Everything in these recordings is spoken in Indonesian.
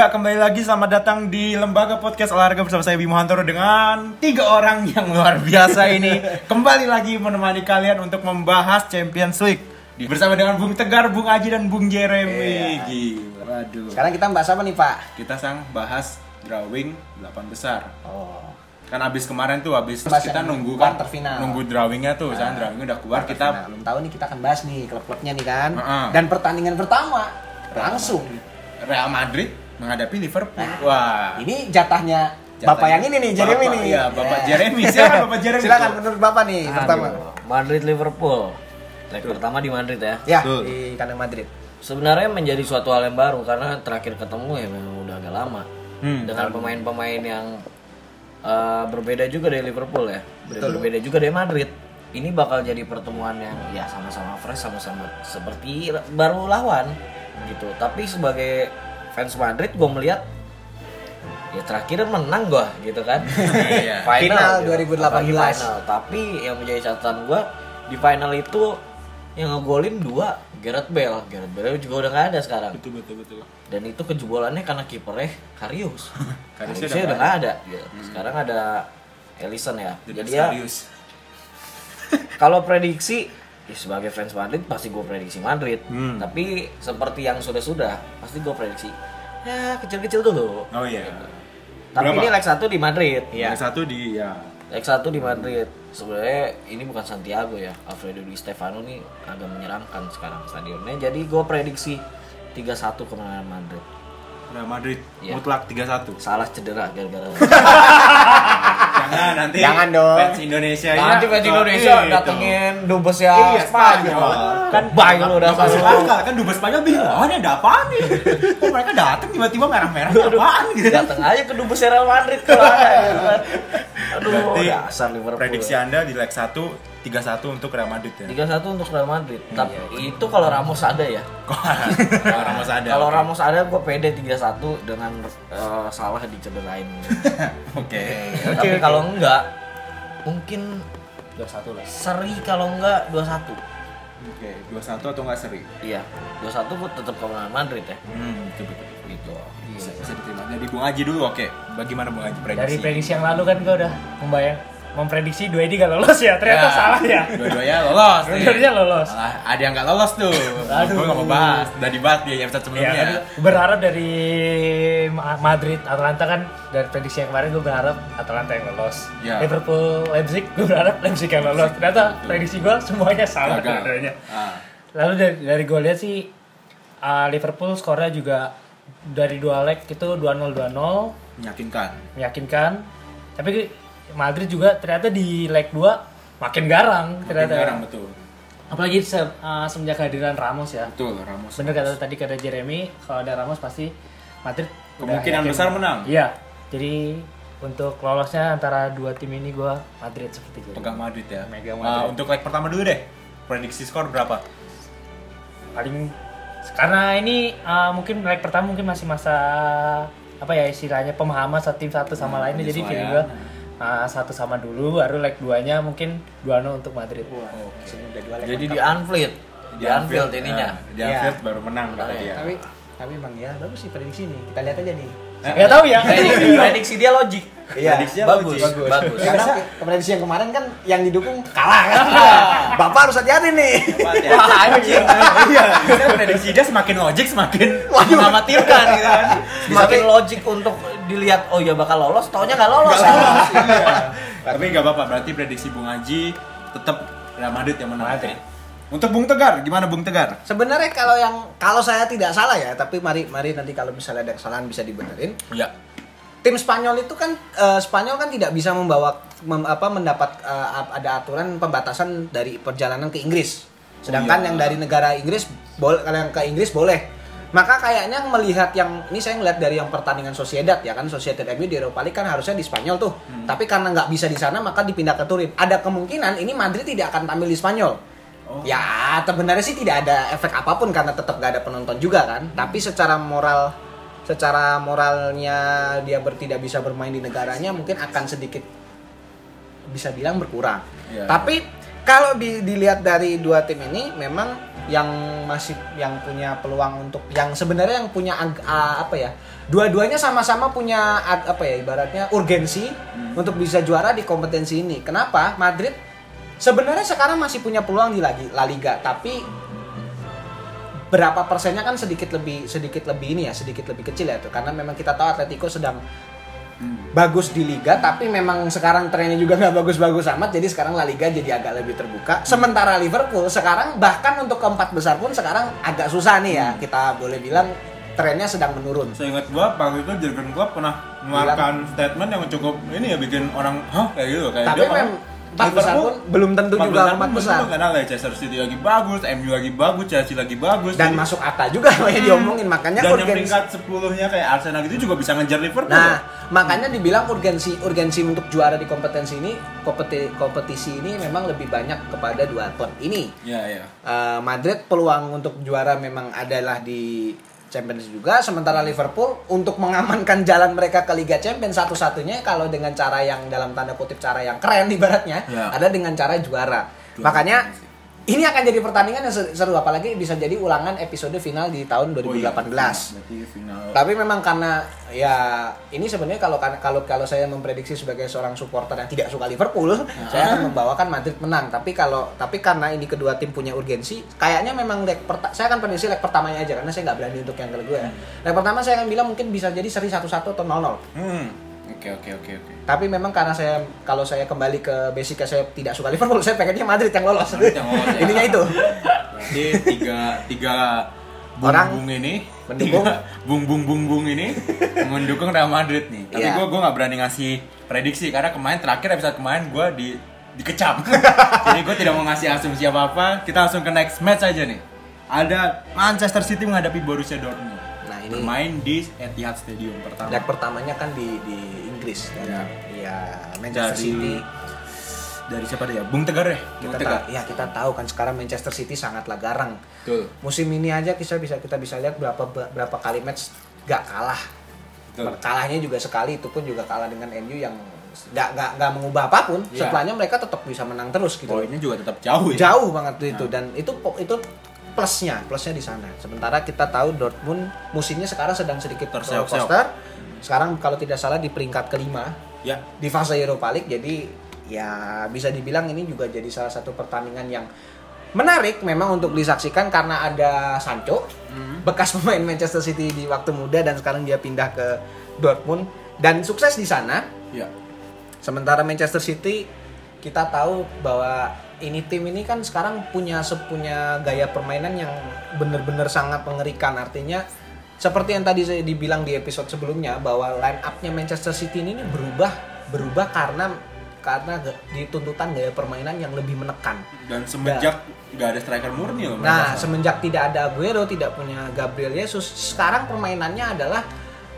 Ya, kembali lagi selamat datang di Lembaga Podcast Olahraga bersama saya Bimo Hantoro dengan tiga orang yang luar biasa ini kembali lagi menemani kalian untuk membahas Champions League bersama dengan Bung Tegar, Bung Aji dan Bung Jeremy. Iya. Gila, waduh. Sekarang kita bahas apa nih Pak? Kita sang bahas drawing 8 besar. Oh. Kan abis kemarin tuh abis Bahas kita yang nunggu kan final. nunggu drawingnya tuh, kan drawingnya udah keluar kita Nah, belum tahu nih kita akan bahas nih klub-klubnya nih kan. Heeh. Dan pertandingan pertama langsung. Real Madrid menghadapi Liverpool. Nah, Wah. Ini jatahnya, Jatahnya Bapak yang ini nih, Jeremy Bapak, nih. iya, Bapak Ya. Jeremy. Silakan, Bapak Jeremy. Silakan menurut Bapak nih pertama. Aduh, Madrid Liverpool. Leg pertama di Madrid ya. Ya, Betul. di kandang Madrid. Sebenarnya menjadi suatu hal yang baru karena terakhir ketemu ya memang udah agak lama. Hmm, Dengan pemain-pemain yang uh, berbeda juga dari Liverpool ya. Berbeda juga dari Madrid. Ini bakal jadi pertemuan yang ya sama-sama fresh sama-sama seperti baru lawan gitu. Tapi sebagai fans Madrid gue melihat ya terakhir menang gua gitu kan. Iya. Final gitu. 2018. Apalagi final. Tapi yang menjadi catatan gua di final itu yang ngegolin dua Gareth Bale. Gareth Bale juga udah nggak ada sekarang. Betul betul betul. Dan itu kejebolannya karena kipernya Karius. Kariusnya Kariusnya udah udah nggak ada. gitu. Sekarang ada Ellison ya. Jadi ya kalau prediksi ya sebagai fans Madrid pasti gue prediksi Madrid. Hmm. Tapi seperti yang sudah-sudah pasti gue prediksi ya kecil-kecil dulu. Oh iya. Tapi Berapa? ini leg satu di Madrid. Yang satu di ya. Leg satu di Madrid. Sebenarnya ini bukan Santiago ya. Alfredo Di Stefano nih agak menyeramkan sekarang stadionnya. Jadi gue prediksi 3-1 kemenangan Madrid. Real Madrid Iya. mutlak 3-1. Salah cedera gara-gara. Jangan nanti Jangan dong. fans Indonesia ya. Nanti fans Indonesia Itu. datengin dubes ya Iya, Spanyol. Spanyol. Kan baik lu udah masuk akal kan dubes Spanyol bingung. Oh, ini ada apaan nih? Kok mereka datang tiba-tiba merah-merah ini apaan gitu. Dateng aja ke dubes Real Madrid kalau ada. gitu kan. Aduh, dasar Liverpool. Prediksi Anda di leg 1 3-1 untuk Real Madrid ya. 3-1 untuk Real Madrid. Tapi itu kalau Ramos ada ya. Kalau Ramos ada. Kalau. Ramos ada gue pede 3-1 dengan eh, salah dicederain. Oke. Tapi kalau enggak mungkin 2-1 lah. seri kalau enggak 2-1. Oke, 2-1 atau enggak seri? Iya, 2-1 gue tetap kemenangan Madrid ya. Hmm, betul betul. Gitu. Bisa, bisa diterima. Jadi Bung Aji dulu oke. Bagaimana Bung Aji prediksi? Dari prediksi yang lalu kan gue udah membayang memprediksi dua ini gak lolos ya ternyata Ya, salah ya Dua-duanya lolos. Dua-duanya lolos. Malah ada yang nggak lolos tuh. Aduh. Gue nggak mau bahas. Udah dibahas di episode ya sebelumnya. kan berharap dari Ma- Madrid Atalanta kan dari prediksi yang kemarin gue berharap Atalanta yang lolos Ya. Liverpool Leipzig gue berharap Leipzig yang lolos ternyata prediksi gue semuanya salah sebenarnya Ah. lalu dari, dari gue lihat sih uh, Liverpool skornya juga dari dua leg itu 2-0 2-0 Meyakinkan. meyakinkan tapi Madrid juga ternyata di leg 2 makin garang ternyata Makin garang, betul. apalagi se- uh, semenjak kehadiran Ramos ya Betul, Ramos. bener kata tadi kata Jeremy kalau ada Ramos pasti Madrid Kemungkinan yakin. besar menang. iya jadi untuk lolosnya antara dua tim ini gua Madrid seperti itu Pegang Madrid ya. Megang Ah, Madrid. untuk leg pertama dulu deh. Prediksi skor berapa? paling karena ini uh, mungkin leg pertama mungkin masih masa apa ya istilahnya pemahaman satu tim satu sama Hmm, lainnya jadi feeling gua uh, satu sama dulu baru leg duanya mungkin 2-0 untuk Madrid dua leg Jadi lengkap. di Anfield. Di Anfield ininya. Ah, Di Iya. Anfield baru menang kata Iya. dia. Tapi tapi emang ya bagus sih prediksi nih. Kita lihat aja nih. nggak tahu ya Prediksi, prediksi dia logik. Iya. Prediksinya Bagus, logis. bagus. Karena prediksi yang kemarin kan yang didukung kalah kan. Bapak harus hati-hati nih. Wah, anjing. Iya, prediksi dia semakin logik semakin mengkhawatirkan gitu kan. Semakin logik untuk dilihat oh ya bakal lolos, taunya nggak lolos. Tapi nggak apa-apa, berarti prediksi Bung Haji tetap Real Madrid yang menang. Untuk Bung Tegar, gimana Bung Tegar? Sebenarnya kalau yang kalau saya tidak salah ya, tapi mari mari nanti kalau misalnya ada kesalahan bisa dibenerin. Ya. Tim Spanyol itu kan eh, Spanyol kan tidak bisa membawa mem- apa mendapat ap- ada aturan pembatasan dari perjalanan ke Inggris. Oh, Sedangkan iya. yang dari negara Inggris boleh kalau yang ke Inggris boleh. Maka kayaknya melihat yang ini saya ngeliat dari yang pertandingan Sociedad ya kan Sociedad MU di Eropa League kan harusnya di Spanyol tuh. Hmm. Tapi karena nggak bisa di sana maka dipindah ke Turin. Ada kemungkinan ini Madrid tidak akan tampil di Spanyol. Oh. Ya, sebenarnya sih tidak ada efek apa pun karena tetap gak ada penonton juga kan. Tapi secara moral, secara moralnya dia ber, tidak bisa bermain di negaranya mungkin akan sedikit bisa bilang berkurang. Ya. Tapi kalau di- dilihat dari dua tim ini memang yang masih yang punya peluang untuk yang sebenarnya yang punya ag- ah, apa ya dua-duanya sama-sama punya ag- apa ya ibaratnya urgensi untuk bisa juara di kompetensi ini. Kenapa? Madrid sebenarnya sekarang masih punya peluang di lagi La Liga tapi berapa persennya kan sedikit lebih sedikit lebih ini ya sedikit lebih kecil ya tuh karena memang kita tahu Atletico sedang bagus di liga tapi memang sekarang trennya juga nggak bagus-bagus amat jadi sekarang La Liga jadi agak lebih terbuka. Sementara Liverpool sekarang bahkan untuk keempat besar pun sekarang agak susah nih ya kita boleh bilang trennya sedang menurun. Seingat gua waktu itu Jurgen Klopp pernah mengeluarkan statement yang cukup ini ya bikin orang hah? kayak gitu kayak tapi dia memang empat besar pun belum tentu juga empat besar karena Leicester City lagi bagus, MU lagi bagus, Chelsea lagi bagus dan jadi- masuk akal juga kayak diomongin makanya dan yang urgensi peringkat 10-nya kayak Arsenal gitu juga bisa ngejar Liverpool. Nah, makanya dibilang urgensi urgensi untuk juara di kompetensi ini kompeti- kompetisi ini memang lebih banyak kepada dua klub ini. Ya, ya. Eh, Madrid peluang untuk juara memang adalah di Champions juga, sementara Liverpool untuk mengamankan jalan mereka ke Liga Champions satu-satunya kalau dengan cara yang dalam tanda kutip cara yang keren ibaratnya Ya. ada dengan cara juara. Juara Makanya. Ini akan jadi pertandingan yang seru- apalagi bisa jadi ulangan episode final di tahun Oh iya, 2018. final. Tapi memang karena ya ini sebenarnya kalau kalau kalau saya memprediksi sebagai seorang supporter yang tidak suka Liverpool, saya akan membawakan Madrid menang. Tapi kalau tapi karena ini kedua tim punya urgensi, kayaknya memang leg perta- saya akan prediksi leg pertamanya aja karena saya nggak berani untuk yang kedua. ya. Leg pertama saya akan bilang mungkin bisa jadi seri 1-1 atau 0-0. Hmm. Oke, oke, oke, oke. Tapi memang karena saya kalau saya kembali ke basicnya saya tidak suka Liverpool, saya pengennya Madrid yang lolos. Madrid yang lolos, ya. Ininya itu. Berarti tiga tiga bung Orang bung ini, mendukung. bung bung bung bung ini mendukung Real Madrid nih. Tapi Iya. gue gue nggak berani ngasih prediksi karena kemarin terakhir episode kemarin gue di dikecam. Jadi gue tidak mau ngasih asumsi apa apa. Kita langsung ke next match aja nih. Ada Manchester City menghadapi Borussia Dortmund. Ini Bermain di Etihad Stadium pertama. leg pertamanya kan di di Inggris dan Ya. ya Manchester Dari- City Dari siapa dia? Bung Tegar ya? Bung kita Tegar. ta- ya kita tahu kan sekarang Manchester City sangatlah garang. Betul. Musim ini aja kita bisa kita bisa lihat berapa berapa kali match gak kalah. Betul. Kalahnya juga sekali itu pun juga kalah dengan MU yang nggak nggak nggak mengubah apa pun. Iya. Setelahnya mereka tetap bisa menang terus gitu. Poinnya juga tetap jauh ya. Jauh banget itu Nah. dan itu itu plusnya plusnya di sana. Sementara kita tahu Dortmund musimnya sekarang sedang sedikit Terseok-seok. coaster. Sekarang kalau tidak salah di peringkat kelima Ya. di fase Europa League jadi ya bisa dibilang ini juga jadi salah satu pertandingan yang menarik memang untuk disaksikan karena ada Sancho bekas pemain Manchester City di waktu muda dan sekarang dia pindah ke Dortmund dan sukses di sana Ya. sementara Manchester City kita tahu bahwa ini tim ini kan sekarang punya punya gaya permainan yang benar-benar sangat mengerikan artinya seperti yang tadi saya dibilang di episode sebelumnya bahwa line up-nya Manchester City ini berubah berubah karena karena dituntutan gaya permainan yang lebih menekan. Dan semenjak nggak ada striker murni loh. Nah, semenjak tidak ada Aguero, tidak punya Gabriel Jesus, sekarang permainannya adalah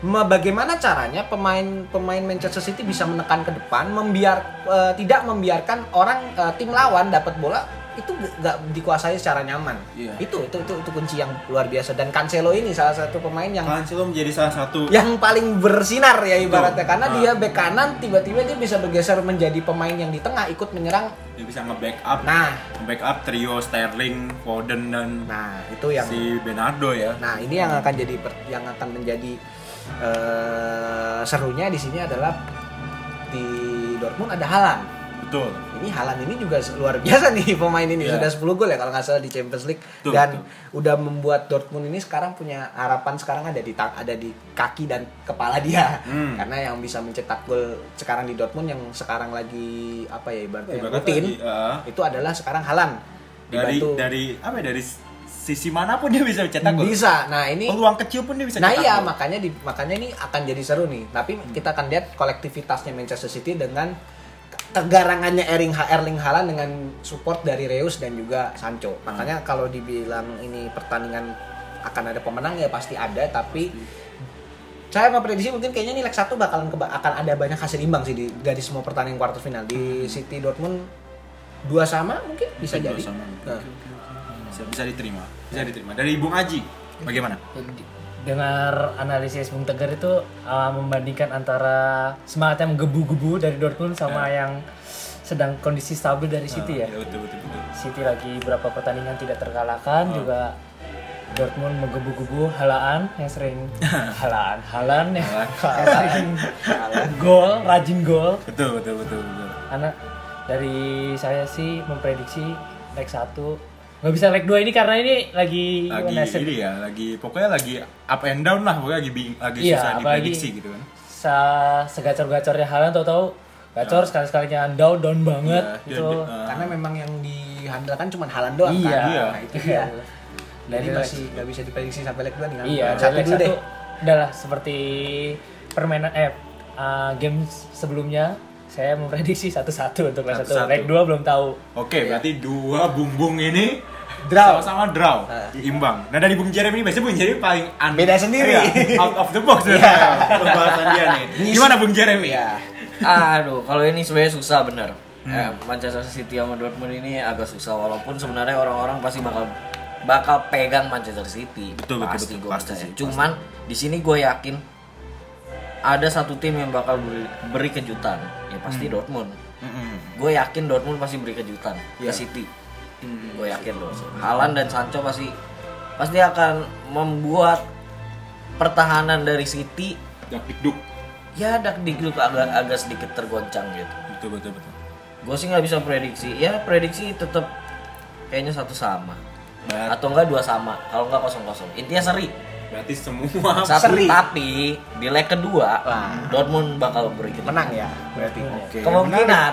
bagaimana caranya pemain-pemain Manchester City bisa menekan ke depan, membiar eh, tidak membiarkan orang eh, tim lawan dapat bola itu nggak dikuasai secara nyaman. Iya. Itu itu itu itu kunci yang luar biasa dan Cancelo ini salah satu pemain yang Cancelo menjadi salah satu yang paling bersinar ya ibaratnya karena Ah. dia bek kanan tiba-tiba dia bisa bergeser menjadi pemain yang di tengah ikut menyerang. dia bisa nge-backup Nah, nge-backup trio Sterling, Foden dan nah itu yang si Bernardo ya. Nah, ini yang akan jadi per- yang akan menjadi eh, serunya di sini adalah di Dortmund ada Haaland. Betul. Ini Haaland ini juga luar biasa nih pemain ini Iya. sudah 10 gol ya kalau nggak salah di Champions League Betul, dan betul. udah membuat Dortmund ini sekarang punya harapan sekarang ada di ada di kaki dan kepala dia. Hmm. Karena yang bisa mencetak gol sekarang di Dortmund yang sekarang lagi apa ya ibaratnya Ibaratnya rutin lagi, ah. itu adalah sekarang Haaland. dari Dibantu dari apa ya, dari sisi mana pun dia bisa cetak gol. bisa. Nah, ini Peluang kecil pun dia bisa Nah cetak iya gol. makanya di makanya ini akan jadi seru nih. Tapi kita akan lihat kolektivitasnya Manchester City dengan kegarangannya Erling Erling Haaland dengan support dari Reus dan juga Sancho. Makanya kalau dibilang ini pertandingan akan ada pemenang ya pasti ada tapi saya memprediksi mungkin kayaknya nih leg 1 bakalan keba- akan ada banyak hasil imbang sih di, dari semua pertandingan quarter final di City Dortmund dua sama mungkin bisa jadi. dua sama. Nah. Bisa, bisa diterima. Bisa diterima. Dari Bung Aji, bagaimana? dengar analisis Bung Tegar itu uh, membandingkan antara semangat yang menggebu-gebu dari Dortmund sama yang sedang kondisi stabil dari City ya. Iya, betul betul betul. City lagi beberapa pertandingan tidak terkalahkan juga Dortmund menggebu-gebu Halaan yang sering Halaan Halan yang sering gol rajin gol Betul betul betul betul. karena dari saya sih memprediksi leg 1 nggak bisa leg 2 ini karena ini lagi Lagi nasib ini ya, lagi pokoknya lagi up and down lah, pokoknya lagi bing- lagi Iya, susah diprediksi gitu kan. sa segacor-gacornya Halan tahu-tahu gacor sekali-sekalinya down down banget Iya, gitu dia- uh, Karena memang yang dihandalkan cuma Halan doang Iya. kan. Iya. Nah, itu dia. Jadi Dari masih nggak bisa diprediksi sampai leg 2 nih kan. Iya, satu dari leg dulu deh. satu adalah seperti permainan eh uh, game sebelumnya saya memprediksi satu-satu untuk leg satu. Leg dua belum tahu. Oke, berarti dua bumbung ini Draw. sama-sama draw, Ah. imbang. Nah dari Bung Jeremy ini biasanya Bung Jeremy paling un- Beda sendiri. Iya, out of the box Iya. sebenarnya pembahasan dia nih. Gimana Bung Jeremy? Iya. Aduh, kalau ini sebenarnya susah bener. Hmm. Eh, Manchester City sama Dortmund ini agak susah walaupun sebenarnya orang-orang pasti bakal bakal pegang Manchester City. Betul, betul, pasti betul. gua Pasti sih, Cuman di sini gue yakin ada satu tim yang bakal beri, beri kejutan. Ya pasti Hmm. Dortmund. Mm-mm. Gue yakin Dortmund pasti beri kejutan Iya. ke City. Hmm. Gue yakin loh. Haaland dan Sancho pasti pasti akan membuat pertahanan dari City Dak dikduk. ya dak dikduk agak agak sedikit tergoncang gitu. Betul betul betul. Gue sih nggak bisa prediksi. Ya prediksi tetap kayaknya satu sama Ber- atau enggak dua sama. Kalau enggak kosong kosong. Intinya seri. Berarti semua Satu Seri. tapi di leg kedua Wah. Dortmund bakal beri kita. Menang ya berarti. Oke, Kemungkinan.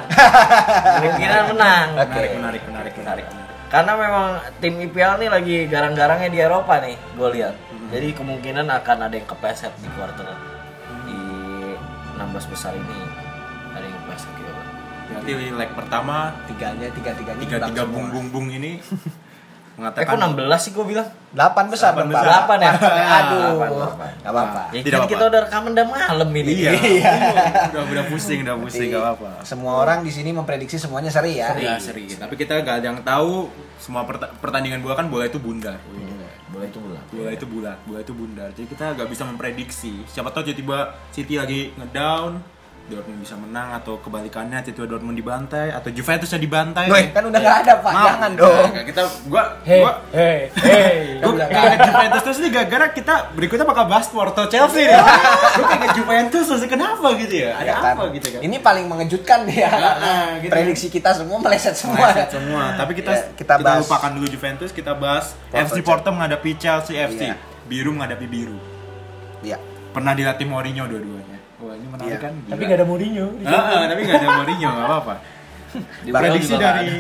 Kemungkinan menang. Menarik, menarik, menarik, menarik. Karena memang tim IPL nih lagi garang-garangnya di Eropa nih, gue lihat. Jadi kemungkinan akan ada yang kepleset di quarter di 16 besar ini. Ada yang kepleset gitu. Berarti leg pertama Tiganya tiga tiganya tiga tiga bung bung bung ini Eh mengatakan kok 16 sih gue bilang? Delapan besar Delapan dong, besar. Pak. Delapan ya? Aduh. Delapan, delapan. Gak apa-apa. Ya Tidak kan apa-apa. kita udah rekaman udah malam ini. Iya. udah udah pusing, udah pusing, Jadi, gak apa-apa. Semua orang di sini memprediksi semuanya seri ya. Ya seri. Tapi kita gak ada yang tahu semua perta- pertandingan bola kan bola itu bundar. Boleh itu bulan. Bola itu bulat, bola itu bundar. Jadi kita gak bisa memprediksi. Siapa tahu tiba-tiba City lagi ngedown, Dortmund bisa menang atau kebalikannya tiba-tiba Dortmund dibantai atau Juventusnya dibantai. Woi, kan udah nggak ada pak, Maaf. jangan dong. Nah, kita gua Hei, gua hei. Gue udah kayak Juventus terus nih gara-gara kita berikutnya bakal bahas Porto Chelsea nih. Gue kayak Juventus terus kenapa gitu ya? Ada Ya kan? apa gitu kan? Ini paling mengejutkan ya. Ah, gitu. Prediksi kita semua meleset semua. Meleset semua. Tapi kita Ya, kita, kita bahas. lupakan dulu Juventus, kita bahas Porto, FC Porto menghadapi Chelsea FC. Iya. Biru menghadapi biru. Iya. Pernah dilatih Mourinho dua-duanya. Ini menarik Iya. kan? Tapi gak ada Mourinho. Ah, ah, tapi gak ada Mourinho, gak apa-apa. Di Prediksi dari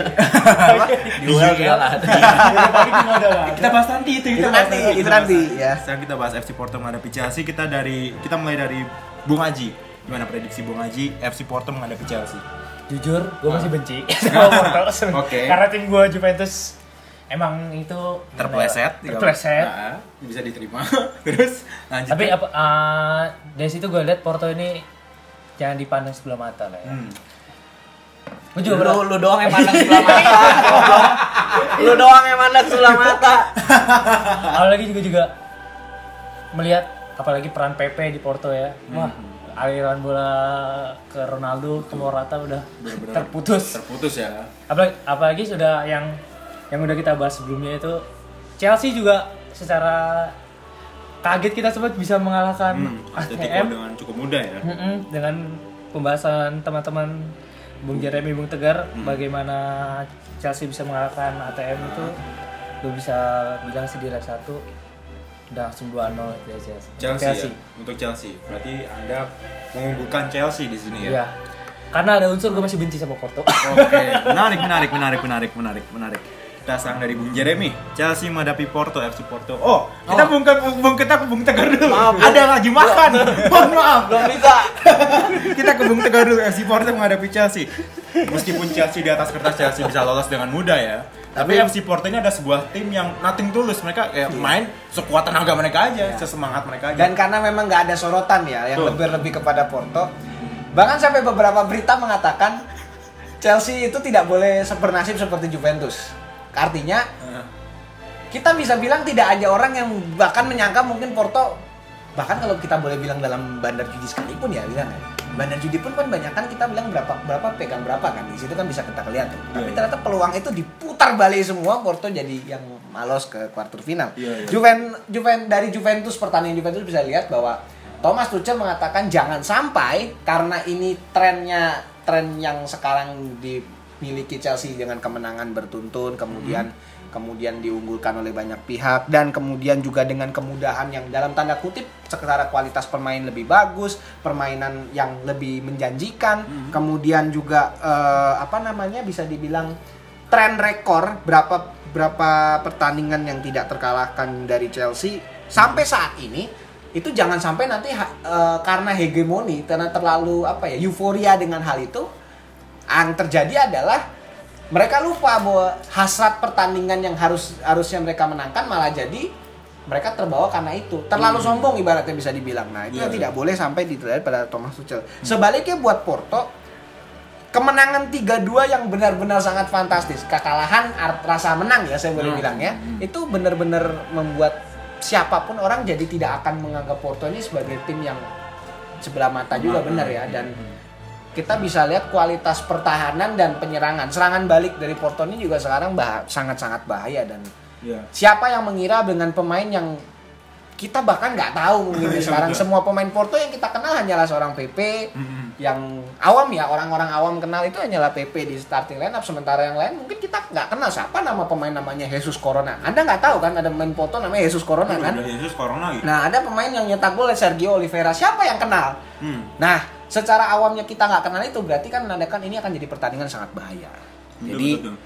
Di juga ada. kita bahas nanti itu kita bahas nanti, itu nanti, nanti. ya. Sekarang kita bahas FC Porto menghadapi Chelsea. Kita dari kita mulai dari Bung Haji. Gimana prediksi Bung Haji FC Porto menghadapi Chelsea? Jujur, gue masih benci sama Porto. Oke. Karena tim gue Juventus emang itu Terpleset, terpleset. Nah, bisa diterima. Terus lanjut. Tapi apa eh, dari situ gue lihat Porto ini jangan dipandang sebelah mata lah ya. Hmm. Gue juga Lu, lu doang yang mandang sebelah mata. lu doang yang mandang sebelah mata. apalagi juga juga melihat apalagi peran PP di Porto ya. Wah, aliran bola ke Ronaldo ke Morata udah Bener-bener terputus. terputus ya. Apalagi, apalagi sudah yang yang udah kita bahas sebelumnya itu Chelsea juga secara kaget kita sempat bisa mengalahkan Hmm, ATM dengan cukup mudah ya. Mm-mm, dengan pembahasan teman-teman Bung Jeremy Bung Tegar Hmm. bagaimana Chelsea bisa mengalahkan ATM itu lu bisa bilang sih di leg 1 udah langsung 2-0 dari Chelsea. Chelsea, ya? untuk Chelsea. Berarti Anda mengunggulkan Chelsea di sini ya. Iya. Karena ada unsur gue masih benci sama Porto. Oke, menarik, menarik, menarik, menarik, menarik, menarik. Kita sang dari Bung Jeremy, Chelsea menghadapi Porto, FC Porto. Oh, kita bung, bung kita ke Bung Tegar dulu. Ada yang lagi makan. Mohon maaf. Belum bisa. kita ke Bung Tegar dulu, FC Porto menghadapi Chelsea. Meskipun Chelsea di atas kertas Chelsea bisa lolos dengan mudah ya. Tapi FC Porto ini ada sebuah tim yang nothing tulus. Mereka kayak main sekuat tenaga mereka aja, sesemangat mereka aja. Dan karena memang nggak ada sorotan ya yang lebih-lebih kepada Porto. Bahkan sampai beberapa berita mengatakan Chelsea itu tidak boleh bernasib seperti Juventus. Artinya kita bisa bilang tidak ada orang yang bahkan menyangka mungkin Porto bahkan kalau kita boleh bilang dalam bandar judi sekalipun ya bilang ya bandar judi pun kan banyak kan kita bilang berapa berapa pegang berapa kan di situ kan bisa kita lihat tuh tapi Iya. ternyata peluang itu diputar balik semua Porto jadi yang malos ke quarter final Iya, iya. Juven Juven dari Juventus pertandingan Juventus bisa lihat bahwa Thomas Tuchel mengatakan jangan sampai karena ini trennya tren yang sekarang dimiliki Chelsea dengan kemenangan bertuntun kemudian kemudian diunggulkan oleh banyak pihak dan kemudian juga dengan kemudahan yang dalam tanda kutip secara kualitas permain lebih bagus permainan yang lebih menjanjikan kemudian juga eh, apa namanya bisa dibilang tren rekor berapa berapa pertandingan yang tidak terkalahkan dari Chelsea sampai saat ini itu jangan sampai nanti ha- eh, karena hegemoni karena terlalu apa ya euforia dengan hal itu yang terjadi adalah mereka lupa bahwa hasrat pertandingan yang harus harusnya mereka menangkan malah jadi mereka terbawa karena itu. Terlalu sombong ibaratnya bisa dibilang. Nah itu yang iya. tidak boleh sampai diterjadi pada Thomas Tuchel. Sebaliknya buat Porto kemenangan 3-2 yang benar-benar sangat fantastis. Kekalahan art- rasa menang ya saya boleh bilang ya. Itu benar-benar membuat siapa pun orang jadi tidak akan menganggap Porto ini sebagai tim yang sebelah mata juga benar ya. Dan kita bisa lihat kualitas pertahanan dan penyerangan. Serangan balik dari Porto ini juga sekarang bah- sangat-sangat bahaya dan Iya. siapa yang mengira dengan pemain yang kita bahkan nggak tahu mungkin ya sekarang semua pemain Porto yang kita kenal hanyalah seorang PP yang awam ya orang-orang awam kenal itu hanyalah PP di starting lineup sementara yang lain mungkin kita nggak kenal siapa nama pemain namanya Jesus Corona anda nggak tahu kan ada pemain Porto namanya Jesus Corona kan Udah Yesus corona gitu. nah ada pemain yang nyetak gol Sergio Oliveira siapa yang kenal Hmm. nah secara awamnya kita nggak kenal itu berarti kan menandakan ini akan jadi pertandingan sangat bahaya jadi Betul, betul.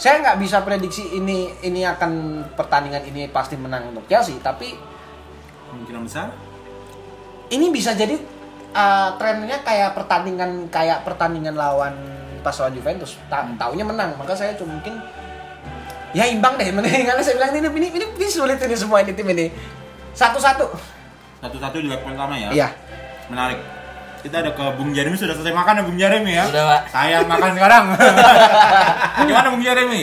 saya nggak bisa prediksi ini ini akan pertandingan ini pasti menang untuk Chelsea tapi kemungkinan besar. ini bisa jadi uh, trennya kayak pertandingan kayak pertandingan lawan pas lawan Juventus Ta taunya menang maka saya cuma mungkin ya imbang deh mendingan saya bilang ini ini ini, ini sulit ini semua ini tim ini satu satu Satu-satu di leg pertama ya. iya Menarik. Kita ada ke Bung Jeremy sudah selesai makan ya Bung Jeremy ya. Sudah, Pak. Saya makan sekarang. Gimana Bung Jeremy?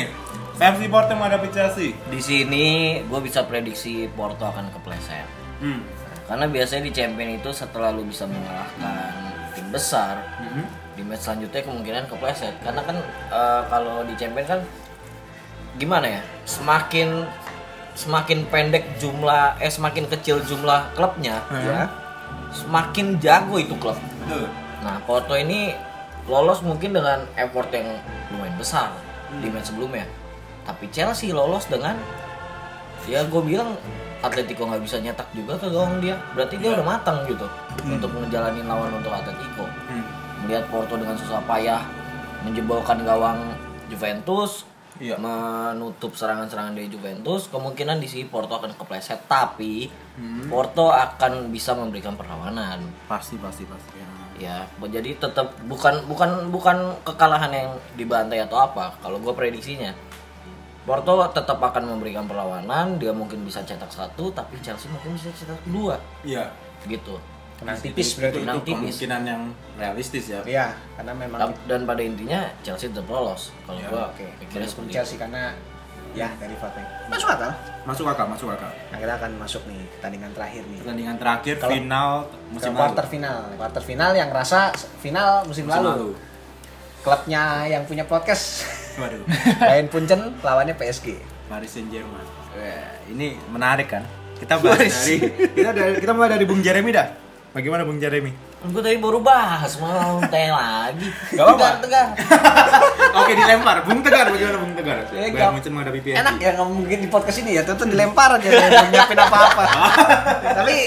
Versi Porto menghadapi Chelsea. Di sini gue bisa prediksi Porto akan kepleset. Hmm. Karena biasanya di champion itu setelah lu bisa mengalahkan tim besar, Mhm. di match selanjutnya kemungkinan kepleset. Karena kan eh, kalau di champion kan gimana ya? Semakin semakin pendek jumlah eh semakin kecil jumlah klubnya, ya semakin jago itu klub. Betul. Nah, Porto ini lolos mungkin dengan effort yang lumayan besar di match sebelumnya. Tapi Chelsea lolos dengan ya gue bilang Atletico nggak bisa nyetak juga ke gawang dia. Berarti dia Iya. udah matang gitu untuk ngejalanin lawan untuk Atletico. Hmm. Melihat Porto dengan susah payah menjebolkan gawang Juventus, Iya. menutup serangan-serangan dari Juventus, kemungkinan di sini Porto akan kepleset. Tapi Hmm. Porto akan bisa memberikan perlawanan Pasti pasti pasti. Ya. ya jadi tetap bukan bukan bukan kekalahan yang dibantai atau apa kalau gue prediksinya Porto tetap akan memberikan perlawanan dia mungkin bisa cetak satu tapi Chelsea mungkin bisa cetak dua Iya. gitu menang tipis berarti itu tipis. kemungkinan yang realistis ya. iya karena memang dan pada intinya Chelsea tetap lolos kalau Ya, gue oke Meskipun seperti itu Chelsea karena ya dari fakta masuk akal Masuk akal, masuk akal. nah kita akan masuk nih pertandingan terakhir nih Pertandingan terakhir Kalau- final musim quarter lalu. final quarter final yang rasa final musim, Musim lalu. klubnya yang punya podcast Waduh. Bayern Punchen lawannya PSG Paris Saint Germain. ini menarik kan? Kita bahas dari kita dari kita mulai dari Bung Jeremy dah. Bagaimana Bung Jeremy? gue tadi baru bahas malah tanya lagi Gak apa-apa. tegar Oke dilempar. Bung Tegar bagaimana Bung Tegar? Ya, gak- Munchen menghadapi PSG. enak ya nggak mungkin di podcast ini ya tuh dilempar aja nyiapin apa-apa tapi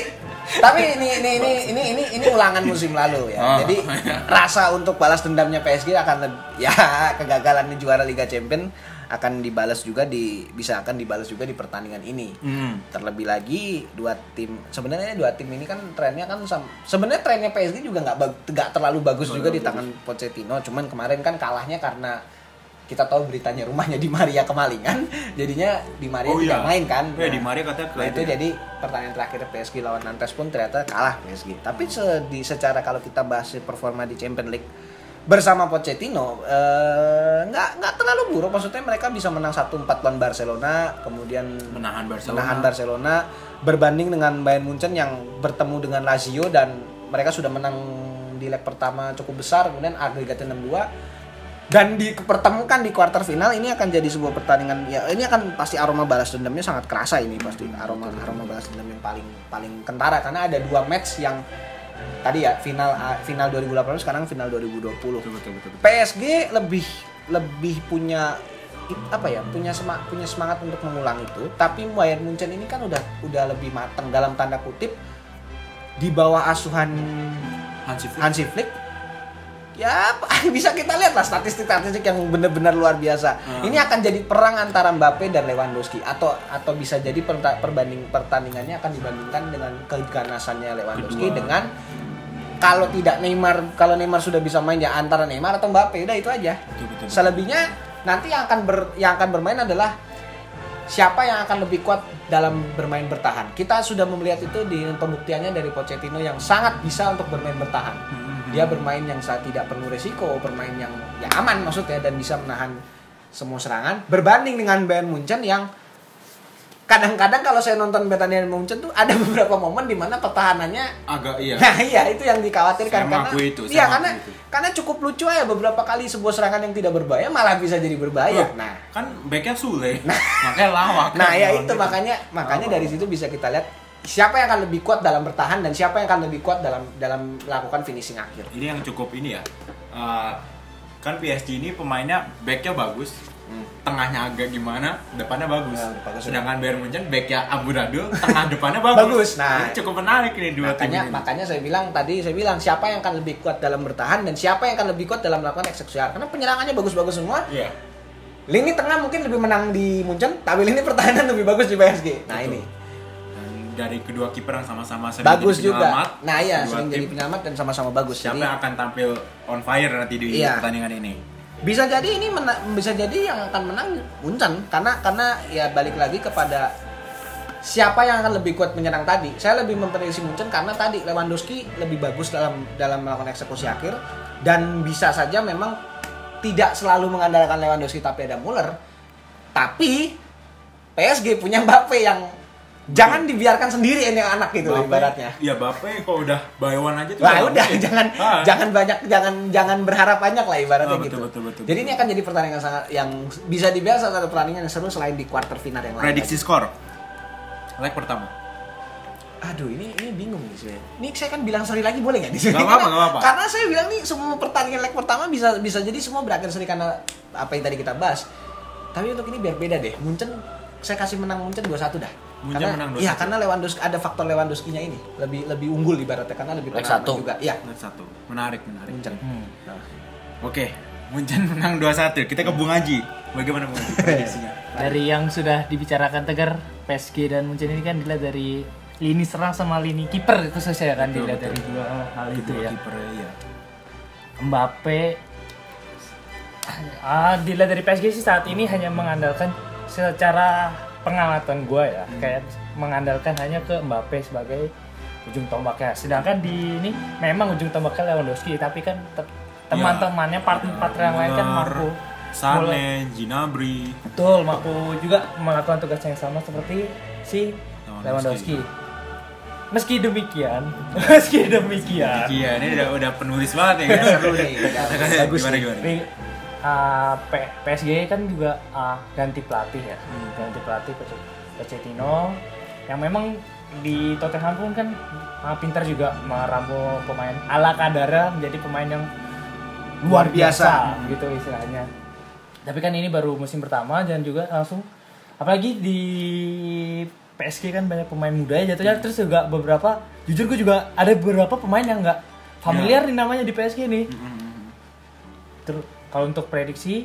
tapi ini ini ini ini ini ini ulangan musim lalu ya Oh, jadi iya. rasa untuk balas dendamnya PSG akan ya kegagalan di juara Liga Champion akan dibalas juga di bisa akan dibalas juga di pertandingan ini Hmm. terlebih lagi dua tim sebenarnya dua tim ini kan trennya kan sebenarnya trennya PSG juga nggak nggak terlalu bagus juga di tangan Pochettino cuman kemarin kan kalahnya karena kita tahu beritanya rumahnya di Maria kemalingan jadinya di Maria Oh, tidak iya. main kan Eh, Di Maria katanya Nah, itu ya. jadi pertandingan terakhir PSG lawan Nantes pun ternyata kalah PSG. Tapi se- di secara kalau kita bahas performa di Champions League bersama Pochettino eh, nggak nggak terlalu buruk. Maksudnya mereka bisa menang 1-4 lawan Barcelona kemudian Menahan Barcelona. menahan Barcelona berbanding dengan Bayern Munchen yang bertemu dengan Lazio dan mereka sudah menang di leg pertama cukup besar kemudian agregatnya 6-2 dan dipertemukan di kuarter final ini akan jadi sebuah pertandingan ya ini akan pasti aroma balas dendamnya sangat kerasa ini pasti aroma aroma balas dendam yang paling paling kentara. Karena ada dua match yang tadi ya final final 2018 sekarang final 2020 Betul, betul, betul, betul. PSG lebih lebih punya apa ya punya semangat punya semangat untuk mengulang itu tapi Bayern Munchen ini kan udah udah lebih matang dalam tanda kutip di bawah asuhan Hansi Flick. Hansi Flick ya bisa kita lihat lah statistik-statistik yang benar-benar luar biasa. Hmm. Ini akan jadi perang antara Mbappe dan Lewandowski atau atau bisa jadi perta- perbanding pertandingannya akan dibandingkan dengan keganasannya Lewandowski Kedua. dengan kalau tidak Neymar kalau Neymar sudah bisa main ya antara Neymar atau Mbappe udah itu aja. Betul, betul, betul. Selebihnya nanti yang akan ber, yang akan bermain adalah siapa yang akan lebih kuat dalam bermain bertahan. Kita sudah melihat itu di pembuktiannya dari Pochettino yang sangat bisa untuk bermain bertahan. Hmm, Dia bermain yang saat tidak penuh resiko, bermain yang ya aman maksudnya dan bisa menahan semua serangan berbanding dengan Bayern Munchen yang kadang-kadang kalau saya nonton Bayern Munchen tuh ada beberapa momen di mana pertahanannya agak iya. Nah iya itu yang dikhawatirkan Saya karena itu, saya iya karena itu. karena cukup lucu ya beberapa kali sebuah serangan yang tidak berbahaya malah bisa jadi berbahaya. Loh, Nah, kan backnya Sule. Makanya lawak. nah ya itu kita. makanya makanya dari situ bisa kita lihat siapa yang akan lebih kuat dalam bertahan dan siapa yang akan lebih kuat dalam dalam melakukan finishing akhir. ini yang cukup ini ya Eh, kan PSG ini pemainnya backnya bagus tengahnya agak gimana depannya bagus Hmm. Ya, bagus. sedangkan Bayern Munchen backnya amburadul tengah depannya bagus Bagus, nah. Ini cukup menarik ini dua tim Makanya ini makanya saya bilang tadi saya bilang siapa yang akan lebih kuat dalam bertahan dan siapa yang akan lebih kuat dalam melakukan eksekusi karena penyerangannya bagus-bagus semua. Iya. Lini tengah mungkin lebih menang di Munchen, tapi lini pertahanan lebih bagus di PSG. Nah Betul. ini dari kedua kiper yang sama-sama sering bagus jadi penyelamat, juga. Nah iya sering tim, jadi penyelamat dan sama-sama bagus. siapa Jadi yang akan tampil on fire nanti di Iya. pertandingan ini bisa jadi ini mena- bisa jadi yang akan menang Munchen karena karena ya balik lagi kepada siapa yang akan lebih kuat menyerang tadi. Saya lebih memprediksi Munchen karena tadi Lewandowski lebih bagus dalam dalam melakukan eksekusi akhir dan bisa saja memang tidak selalu mengandalkan Lewandowski tapi ada Muller. Tapi PSG punya Mbappe yang jangan dibiarkan sendiri ini anak gitu Bape- ibaratnya. Iya Bape kalau udah bayawan aja tuh nggak udah jangan Ah. jangan banyak jangan jangan berharap banyak lah ibaratnya Oh, betul, gitu. betul, betul, Jadi betul. ini akan jadi pertandingan sangat yang bisa dibilang salah satu pertandingan yang seru selain di quarter final yang lain. prediksi skor leg pertama Aduh ini ini bingung nih saya. Ini saya kan bilang seri lagi boleh nggak di sini? Nggak apa-apa, Karena- apa-apa. Karena saya bilang nih semua pertandingan leg pertama bisa bisa jadi semua berakhir seri karena apa yang tadi kita bahas. Tapi untuk ini biar beda deh. Munchen saya kasih menang Munchen 2-1 dah. Munchen karena, menang 2-1. Iya, karena Lewandowski ada faktor Lewandowski-nya ini. Lebih lebih unggul ibaratnya karena lebih Leg pengalaman satu. juga. Iya. leg satu menarik menarik Munchen. Hmm. Nah. Oke, Munchen menang 2-1. Kita ke Bung Haji. Bagaimana Bung Haji prediksinya? Dari yang sudah dibicarakan Tegar, PSG dan Munchen ini kan dilihat dari lini serang sama lini kiper khususnya kan Betul, dilihat betul. dari dua hal itu ya. kiper ya. Mbappe ah dilihat dari PSG sih saat ini hanya mengandalkan secara pengamatan gue ya Hmm. kayak mengandalkan hanya ke Mbappe sebagai ujung tombaknya sedangkan di ini memang ujung tombaknya Lewandowski tapi kan te- teman-temannya partner-partner yang lain kan Iya. Mampu Sane, Ginabri. betul mampu juga melakukan tugas yang sama seperti si Lewandowski. Lewandowski meski demikian meski demikian Iya, ini udah udah penulis banget ya. Seru nih. Bagus gimana nih. gimana? Uh, P- PSG kan juga uh, ganti pelatih ya, Hmm. ganti pelatih Poche- Pochettino. Yang memang di Tottenham pun kan uh, pintar juga meramu pemain ala kadara menjadi pemain yang luar biasa. biasa, gitu istilahnya. Tapi kan ini baru musim pertama dan juga langsung apalagi di PSG kan banyak pemain muda ya jatuhnya. Terus juga beberapa jujur gue juga ada beberapa pemain yang nggak familiar nih namanya di PSG nih. Hmm, Terus kalau untuk prediksi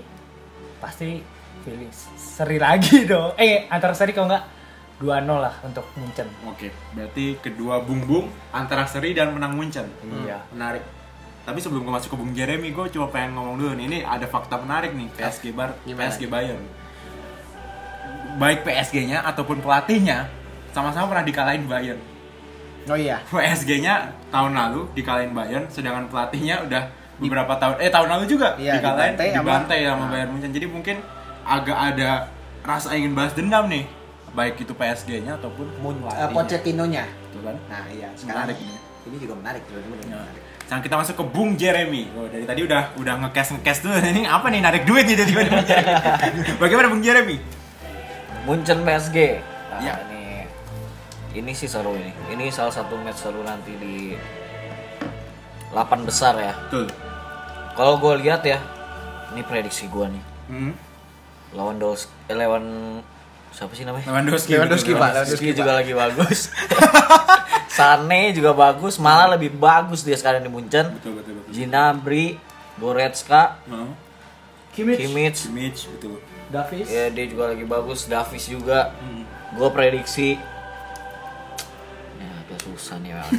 pasti pilih seri lagi dong. Eh antara seri kalau nggak 2-0 lah untuk Munchen. Oke, berarti kedua Bung Bung antara seri dan menang Munchen. Iya. Menarik. Tapi sebelum gue masuk ke Bung Jeremy, gue cuma pengen ngomong dulu nih. Ini ada fakta menarik nih PSG Bar, Gimana? PSG Bayern. Baik PSG-nya ataupun pelatihnya sama-sama pernah dikalahin Bayern. Oh iya. PSG-nya tahun lalu dikalahin Bayern, sedangkan pelatihnya udah beberapa tahun eh tahun lalu juga Iya, dikalahin dibantai sama- dibantai sama Bayern Munchen. Jadi mungkin agak ada rasa ingin balas dendam nih, baik itu PSG-nya ataupun Eh, pelatihnya. Pochettino-nya. Betul kan? Nah, iya, sekarang Menarik ini. ini juga menarik, benar-benar Ya. menarik. Sekarang kita masuk ke Bung Jeremy. Oh, dari tadi udah udah ngekes ngekes tuh. Ini apa nih narik duit nih tiba-tiba. Bung Jeremy. Bagaimana Bung Jeremy? Munchen PSG. Nah, Ya. ini ini sih seru ini. Ini salah satu match seru nanti di 8 besar ya. Betul. Kalau gue lihat ya, ini prediksi gue nih. Hmm. Lawan Dos, eh, lawan siapa sih namanya? Lewandowski. Lewandowski. Pak. Lewandowski juga lagi bagus. Sane juga bagus, malah lebih bagus dia sekarang di Munchen. Betul betul betul. Gnabry, Goretzka, Oh. Kimmich, Kimmich, Kimmich betul. Davis. ya dia juga lagi bagus, Davis juga. Hmm. Gue prediksi ya agak susah nih memang.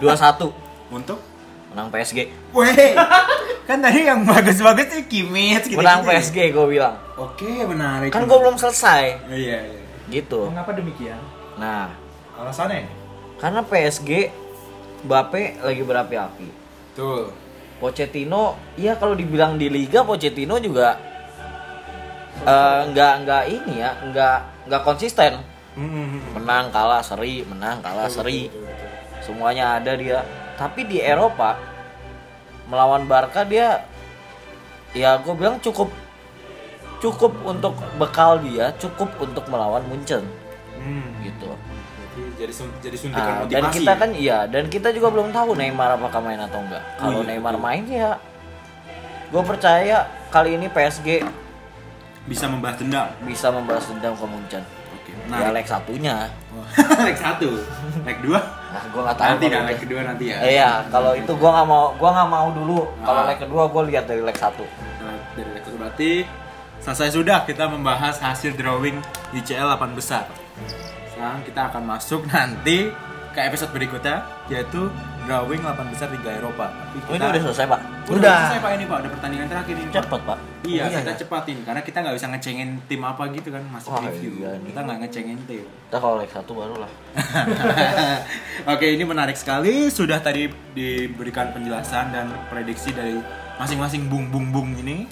2-1 Untuk menang PSG. Weh, kan tadi yang bagus-bagus sih Kimmich gitu. Menang PSG gue bilang. Oke, menarik. Kan gue belum selesai Iya, iya. gitu. Mengapa demikian? Nah, Alasannya? karena PSG Mbappe lagi berapi-api. Betul. Pochettino, ya kalau dibilang di liga Pochettino juga eh, nggak nggak ini ya, nggak nggak konsisten. Hmm. Menang kalah seri, menang kalah seri. Semuanya ada dia. Tapi di Eropa melawan Barca dia ya gue bilang cukup cukup untuk bekal dia, cukup untuk melawan Munchen Hmm. gitu. Jadi jadi suntikan Nah, motivasi. dan kita ya? kan iya, dan kita juga belum tahu Neymar apakah main atau enggak. Oh Kalau iya, Neymar betul. main ya gue percaya kali ini PSG bisa membahas dendam. bisa membalas dendam ke Munchen. Oke. Ya leg satunya. leg satu, leg dua. Nah, gue nggak tahu. Nanti kalau dah itu. leg kedua nanti ya. Eh, Iya, kalau itu gue nggak mau, gue nggak mau dulu. Kalau Ah. leg kedua gue lihat dari leg satu. Nah, dari leg satu berarti selesai sudah kita membahas hasil drawing ICL 8 besar. Sekarang kita akan masuk nanti ke episode berikutnya yaitu drawing 8 besar Liga Eropa. Tapi Oh, ini udah selesai pak? Udah, Udah. selesai Pak ini Pak, udah pertandingan terakhir ini. Pak. Cepet pak. Iya, Oh, iya, kita iya. cepatin karena kita nggak bisa ngecengin tim apa gitu kan masih Wah, review. iya nih. kita nggak ngecengin tim. Kita kalau leg satu baru lah. Oke, ini menarik sekali. Sudah tadi diberikan penjelasan dan prediksi dari masing-masing bung bung bung ini.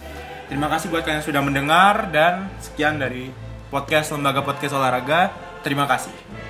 Terima kasih buat kalian yang sudah mendengar dan sekian dari podcast Lembaga Podcast Olahraga. Terima kasih.